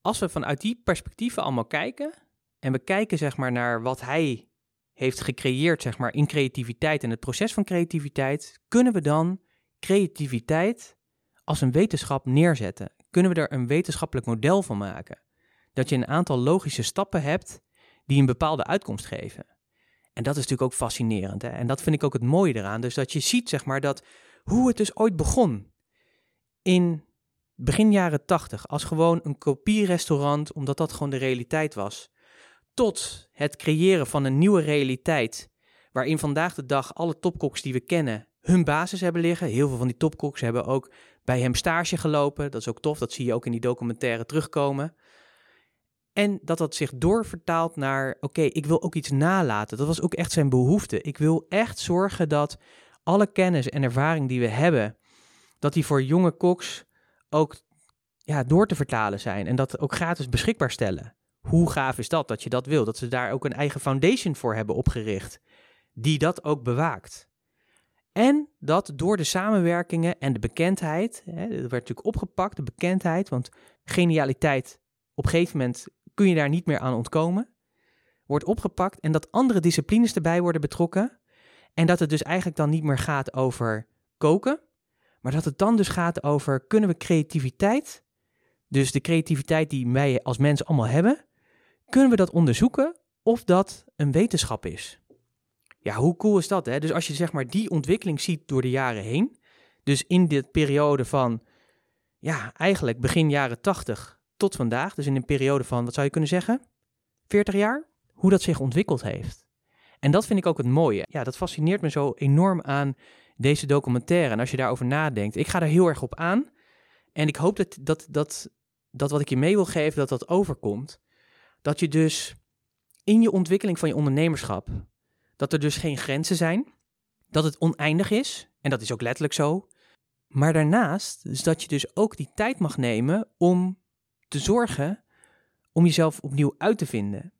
Speaker 1: als we vanuit die perspectieven allemaal kijken, en we kijken zeg maar naar wat hij heeft gecreëerd zeg maar in creativiteit en het proces van creativiteit, kunnen we dan creativiteit als een wetenschap neerzetten? Kunnen we er een wetenschappelijk model van maken? Dat je een aantal logische stappen hebt die een bepaalde uitkomst geven. En dat is natuurlijk ook fascinerend. Hè? En dat vind ik ook het mooie eraan. Dus dat je ziet, zeg maar, dat hoe het dus ooit begon. In begin jaren tachtig, als gewoon een kopierestaurant, omdat dat gewoon de realiteit was. Tot het creëren van een nieuwe realiteit, waarin vandaag de dag alle topkoks die we kennen hun basis hebben liggen. Heel veel van die topkoks hebben ook bij hem stage gelopen. Dat is ook tof, dat zie je ook in die documentaire terugkomen. En dat dat zich doorvertaalt naar, oké, ik wil ook iets nalaten. Dat was ook echt zijn behoefte. Ik wil echt zorgen dat alle kennis en ervaring die we hebben, dat die voor jonge koks ook ja, door te vertalen zijn. En dat ook gratis beschikbaar stellen. Hoe gaaf is dat, dat je dat wil? Dat ze daar ook een eigen foundation voor hebben opgericht, die dat ook bewaakt. En dat door de samenwerkingen en de bekendheid, hè, dat werd natuurlijk opgepakt, de bekendheid, want genialiteit, op een gegeven moment kun je daar niet meer aan ontkomen, wordt opgepakt en dat andere disciplines erbij worden betrokken. En dat het dus eigenlijk dan niet meer gaat over koken, maar dat het dan dus gaat over kunnen we creativiteit, dus de creativiteit die wij als mensen allemaal hebben, kunnen we dat onderzoeken of dat een wetenschap is. Ja, hoe cool is dat? Hè? Dus als je zeg maar die ontwikkeling ziet door de jaren heen, dus in dit periode van, ja, eigenlijk begin jaren 80 tot vandaag, dus in een periode van, wat zou je kunnen zeggen, 40 jaar, hoe dat zich ontwikkeld heeft. En dat vind ik ook het mooie. Ja, dat fascineert me zo enorm aan deze documentaire. En als je daarover nadenkt, ik ga er heel erg op aan. En ik hoop dat, dat, dat, dat wat ik je mee wil geven, dat dat overkomt. Dat je dus in je ontwikkeling van je ondernemerschap, dat er dus geen grenzen zijn, dat het oneindig is, en dat is ook letterlijk zo. Maar daarnaast, dus dat je dus ook die tijd mag nemen om te zorgen om jezelf opnieuw uit te vinden.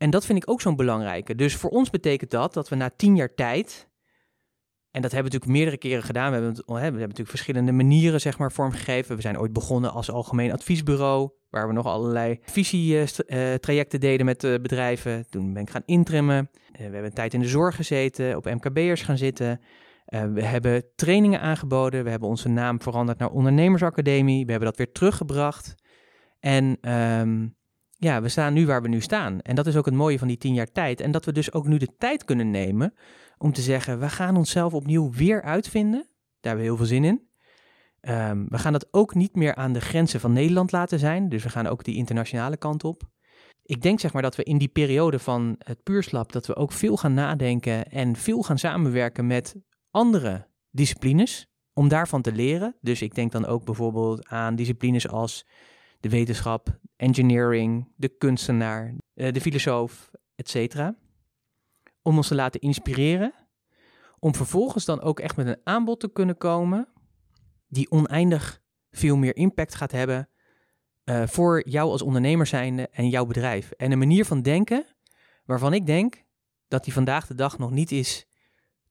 Speaker 1: En dat vind ik ook zo'n belangrijke. Dus voor ons betekent dat dat we na tien jaar tijd En dat hebben we natuurlijk meerdere keren gedaan. We hebben, we hebben natuurlijk verschillende manieren zeg maar, vormgegeven. We zijn ooit begonnen als algemeen adviesbureau, waar we nog allerlei visietrajecten deden met bedrijven. Toen ben ik gaan intrimmen. we hebben een tijd in de zorg gezeten, op MKB'ers gaan zitten. we hebben trainingen aangeboden. We hebben onze naam veranderd naar Ondernemersacademie. We hebben dat weer teruggebracht. En ehm, ja, we staan nu waar we nu staan. En dat is ook het mooie van die tien jaar tijd. En dat we dus ook nu de tijd kunnen nemen om te zeggen, we gaan onszelf opnieuw weer uitvinden. Daar hebben we heel veel zin in. Ehm, we gaan dat ook niet meer aan de grenzen van Nederland laten zijn. Dus we gaan ook die internationale kant op. Ik denk zeg maar dat we in die periode van het puurslap, dat we ook veel gaan nadenken en veel gaan samenwerken met andere disciplines. Om daarvan te leren. Dus ik denk dan ook bijvoorbeeld aan disciplines als de wetenschap, engineering, de kunstenaar, eh, de filosoof, etc. Om ons te laten inspireren, om vervolgens dan ook echt met een aanbod te kunnen komen die oneindig veel meer impact gaat hebben uh, voor jou als ondernemer zijnde en jouw bedrijf. En een manier van denken waarvan ik denk dat die vandaag de dag nog niet is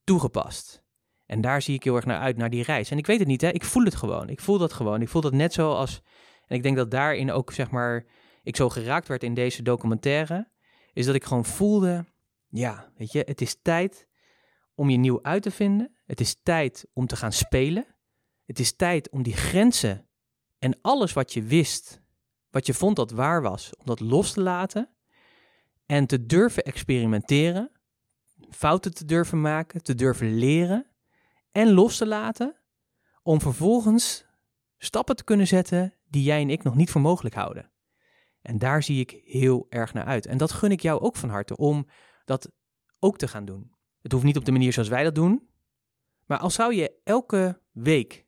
Speaker 1: toegepast. En daar zie ik heel erg naar uit, naar die reis. En ik weet het niet, hè? ik voel het gewoon. Ik voel dat gewoon. Ik voel dat net zo als en ik denk dat daarin ook, zeg maar, ik zo geraakt werd in deze documentaire, is dat ik gewoon voelde, ja, weet je, het is tijd om je nieuw uit te vinden. Het is tijd om te gaan spelen. Het is tijd om die grenzen en alles wat je wist, wat je vond dat waar was, om dat los te laten en te durven experimenteren, fouten te durven maken, te durven leren en los te laten, om vervolgens stappen te kunnen zetten die jij en ik nog niet voor mogelijk houden. En daar zie ik heel erg naar uit. En dat gun ik jou ook van harte om dat ook te gaan doen. Het hoeft niet op de manier zoals wij dat doen. Maar als zou je elke week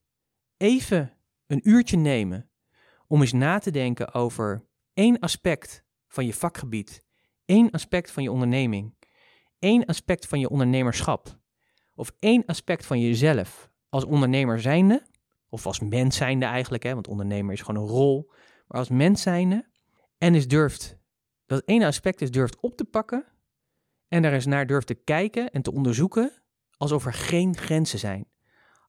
Speaker 1: even een uurtje nemen om eens na te denken over één aspect van je vakgebied, één aspect van je onderneming, één aspect van je ondernemerschap of één aspect van jezelf als ondernemer zijnde, of als mens zijnde eigenlijk, hè, want ondernemer is gewoon een rol. Maar als mens zijnde en is durft, dat ene aspect is durft op te pakken en daar eens naar durft te kijken en te onderzoeken alsof er geen grenzen zijn.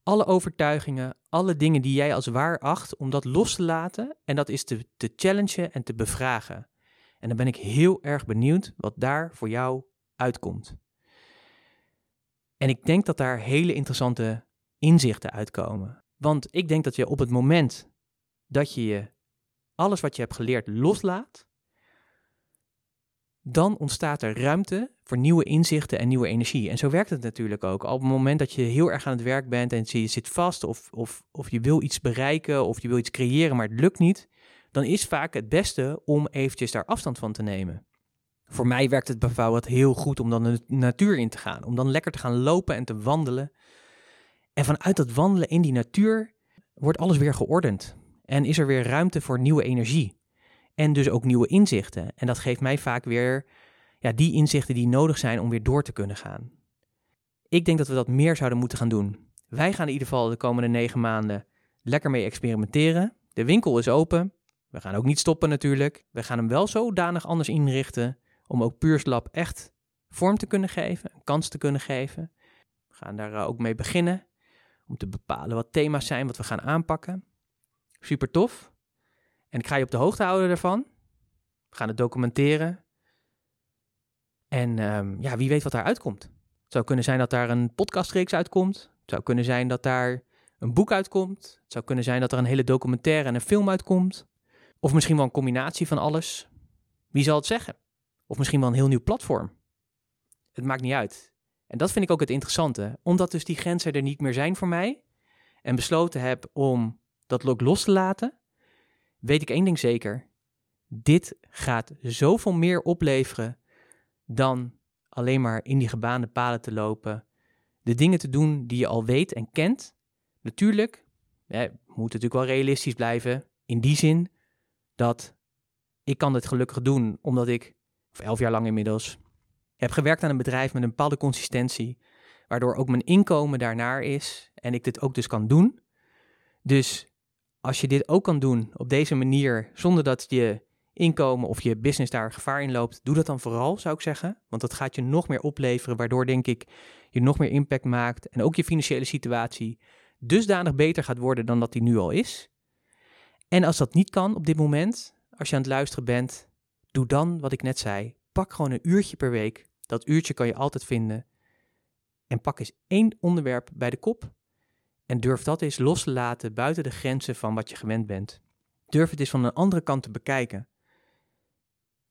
Speaker 1: Alle overtuigingen, alle dingen die jij als waar acht, om dat los te laten en dat is te, te challengen en te bevragen. En dan ben ik heel erg benieuwd wat daar voor jou uitkomt. En ik denk dat daar hele interessante inzichten uitkomen. Want ik denk dat je op het moment dat je je alles wat je hebt geleerd loslaat, dan ontstaat er ruimte voor nieuwe inzichten en nieuwe energie. En zo werkt het natuurlijk ook. Op het moment dat je heel erg aan het werk bent en je zit vast of, of, of je wil iets bereiken of je wil iets creëren, maar het lukt niet, dan is vaak het beste om eventjes daar afstand van te nemen. Voor mij werkt het bijvoorbeeld heel goed om dan de natuur in te gaan, om dan lekker te gaan lopen en te wandelen en vanuit dat wandelen in die natuur wordt alles weer geordend. En is er weer ruimte voor nieuwe energie. En dus ook nieuwe inzichten. En dat geeft mij vaak weer ja, die inzichten die nodig zijn om weer door te kunnen gaan. Ik denk dat we dat meer zouden moeten gaan doen. Wij gaan in ieder geval de komende negen maanden lekker mee experimenteren. De winkel is open. We gaan ook niet stoppen natuurlijk. We gaan hem wel zodanig anders inrichten om ook Puurslab echt vorm te kunnen geven, een kans te kunnen geven. We gaan daar eh, ook mee beginnen om te bepalen wat thema's zijn wat we gaan aanpakken. Super tof. En ik ga je op de hoogte houden daarvan. We gaan het documenteren. En um, ja, wie weet wat daar uitkomt. Het zou kunnen zijn dat daar een podcastreeks uitkomt. Het zou kunnen zijn dat daar een boek uitkomt. Het zou kunnen zijn dat er een hele documentaire en een film uitkomt. Of misschien wel een combinatie van alles. Wie zal het zeggen? Of misschien wel een heel nieuw platform. Het maakt niet uit. En dat vind ik ook het interessante, omdat dus die grenzen er niet meer zijn voor mij en besloten heb om dat ook los te laten, weet ik één ding zeker. Dit gaat zoveel meer opleveren dan alleen maar in die gebaande paden te lopen, de dingen te doen die je al weet en kent. Natuurlijk, moet natuurlijk wel realistisch blijven, in die zin dat ik kan dit gelukkig doen omdat ik, of elf jaar lang inmiddels, heb gewerkt aan een bedrijf met een bepaalde consistentie, waardoor ook mijn inkomen daarnaar is en ik dit ook dus kan doen. Dus als je dit ook kan doen op deze manier, zonder dat je inkomen of je business daar gevaar in loopt, doe dat dan vooral, zou ik zeggen. Want dat gaat je nog meer opleveren, waardoor denk ik je nog meer impact maakt en ook je financiële situatie dusdanig beter gaat worden dan dat die nu al is. En als dat niet kan op dit moment, als je aan het luisteren bent, doe dan wat ik net zei. Pak gewoon een uurtje per week. Dat uurtje kan je altijd vinden. En pak eens één onderwerp bij de kop. En durf dat eens los te laten buiten de grenzen van wat je gewend bent. Durf het eens van een andere kant te bekijken.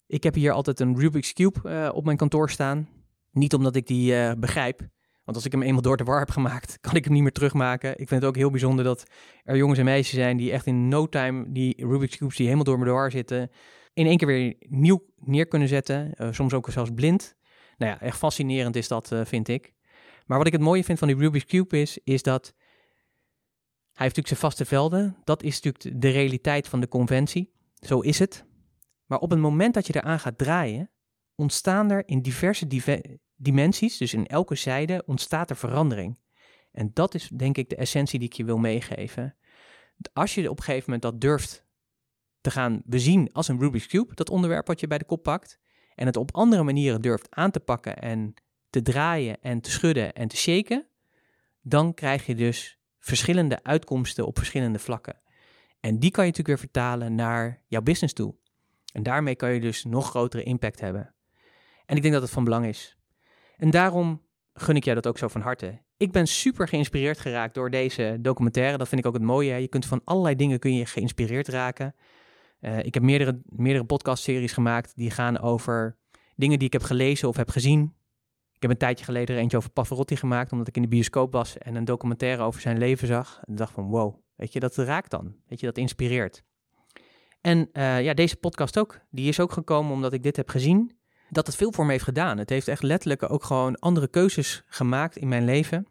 Speaker 1: Ik heb hier altijd een Rubik's Cube uh, op mijn kantoor staan. Niet omdat ik die uh, begrijp. Want als ik hem eenmaal door de war heb gemaakt, kan ik hem niet meer terugmaken. Ik vind het ook heel bijzonder dat er jongens en meisjes zijn die echt in no time die Rubik's Cubes die helemaal door mijn war zitten, in één keer weer nieuw neer kunnen zetten. Uh, soms ook zelfs blind. Nou ja, echt fascinerend is dat, vind ik. Maar wat ik het mooie vind van die Rubik's Cube is, is dat hij heeft natuurlijk zijn vaste velden. Dat is natuurlijk de realiteit van de conventie. Zo is het. Maar op het moment dat je eraan gaat draaien, ontstaan er in diverse dimensies, dus in elke zijde, ontstaat er verandering. En dat is denk ik de essentie die ik je wil meegeven. Als je op een gegeven moment dat durft te gaan bezien als een Rubik's Cube, dat onderwerp wat je bij de kop pakt, en het op andere manieren durft aan te pakken en te draaien en te schudden en te shaken, dan krijg je dus verschillende uitkomsten op verschillende vlakken. En die kan je natuurlijk weer vertalen naar jouw business toe. En daarmee kan je dus nog grotere impact hebben. En ik denk dat het van belang is. En daarom gun ik jou dat ook zo van harte. Ik ben super geïnspireerd geraakt door deze documentaire. Dat vind ik ook het mooie. Je kunt van allerlei dingen kun je geïnspireerd raken. Uh, ik heb meerdere, meerdere podcastseries gemaakt die gaan over dingen die ik heb gelezen of heb gezien. Ik heb een tijdje geleden er eentje over Pavarotti gemaakt, omdat ik in de bioscoop was en een documentaire over zijn leven zag. En dacht van wow, weet je, dat raakt dan. Weet je, dat inspireert. En uh, ja, deze podcast ook. Die is ook gekomen omdat ik dit heb gezien. Dat het veel voor me heeft gedaan. Het heeft echt letterlijk ook gewoon andere keuzes gemaakt in mijn leven.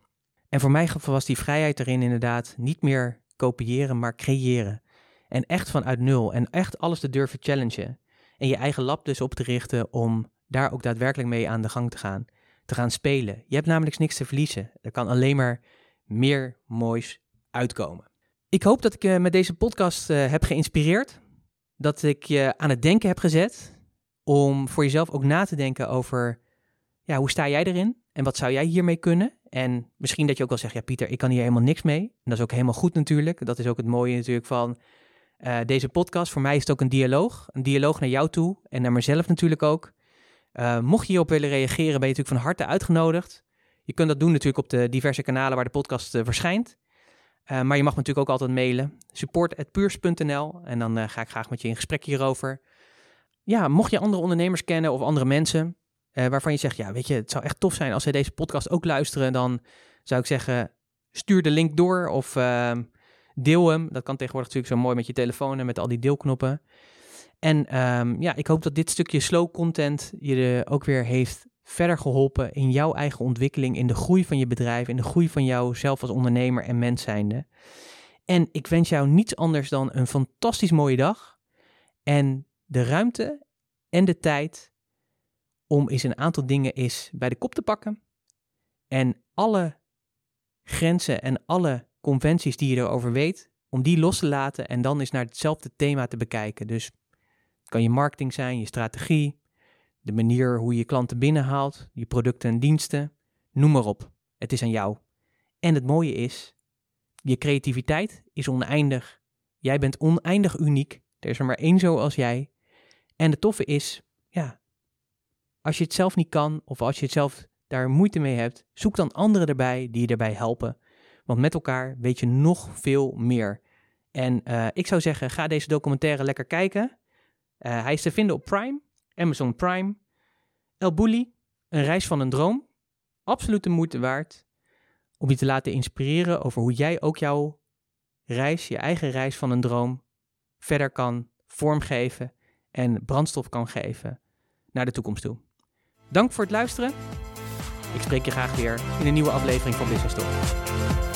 Speaker 1: En voor mij was die vrijheid erin inderdaad niet meer kopiëren, maar creëren. En echt vanuit nul. En echt alles te durven challengen. En je eigen lab dus op te richten om daar ook daadwerkelijk mee aan de gang te gaan. Te gaan spelen. Je hebt namelijk niks te verliezen. Er kan alleen maar meer moois uitkomen. Ik hoop dat ik je met deze podcast uh, heb geïnspireerd dat ik je aan het denken heb gezet om voor jezelf ook na te denken over, ja, hoe sta jij erin en wat zou jij hiermee kunnen? En misschien dat je ook wel zegt, ja Pieter, ik kan hier helemaal niks mee. En dat is ook helemaal goed natuurlijk. Dat is ook het mooie natuurlijk van uh, deze podcast. Voor mij is het ook een dialoog. Een dialoog naar jou toe en naar mezelf natuurlijk ook. Uh, mocht je hierop willen reageren, ben je natuurlijk van harte uitgenodigd. Je kunt dat doen natuurlijk op de diverse kanalen waar de podcast uh, verschijnt. Maar je mag me natuurlijk ook altijd mailen. support.puurs.nl en dan ga ik graag met je in gesprek hierover. Ja, mocht je andere ondernemers kennen of andere mensen waarvan je zegt, ja, weet je, het zou echt tof zijn als zij deze podcast ook luisteren, dan zou ik zeggen, stuur de link door of ehm, deel hem. Dat kan tegenwoordig natuurlijk zo mooi met je telefoon en met al die deelknoppen. En um, ja, ik hoop dat dit stukje slow content je ook weer heeft verder geholpen in jouw eigen ontwikkeling, in de groei van je bedrijf, in de groei van jou zelf als ondernemer en mens zijnde. En ik wens jou niets anders dan een fantastisch mooie dag en de ruimte en de tijd om eens een aantal dingen eens bij de kop te pakken en alle grenzen en alle conventies die je erover weet, om die los te laten en dan eens naar hetzelfde thema te bekijken. Dus het kan je marketing zijn, je strategie, de manier hoe je klanten binnenhaalt, je producten en diensten, noem maar op. Het is aan jou. En het mooie is, je creativiteit is oneindig. Jij bent oneindig uniek. Er is er maar één zo als jij. En het toffe is, ja, als je het zelf niet kan of als je het zelf daar moeite mee hebt, zoek dan anderen erbij die je daarbij helpen. Want met elkaar weet je nog veel meer. En uh, ik zou zeggen, ga deze documentaire lekker kijken. Uh, hij is te vinden op Prime. Amazon Prime. El Bulli, een reis van een droom. Absoluut de moeite waard om je te laten inspireren over hoe jij ook jouw reis, je eigen reis van een droom, verder kan vormgeven en brandstof kan geven naar de toekomst toe. Dank voor het luisteren. Ik spreek je graag weer in een nieuwe aflevering van Business Talk.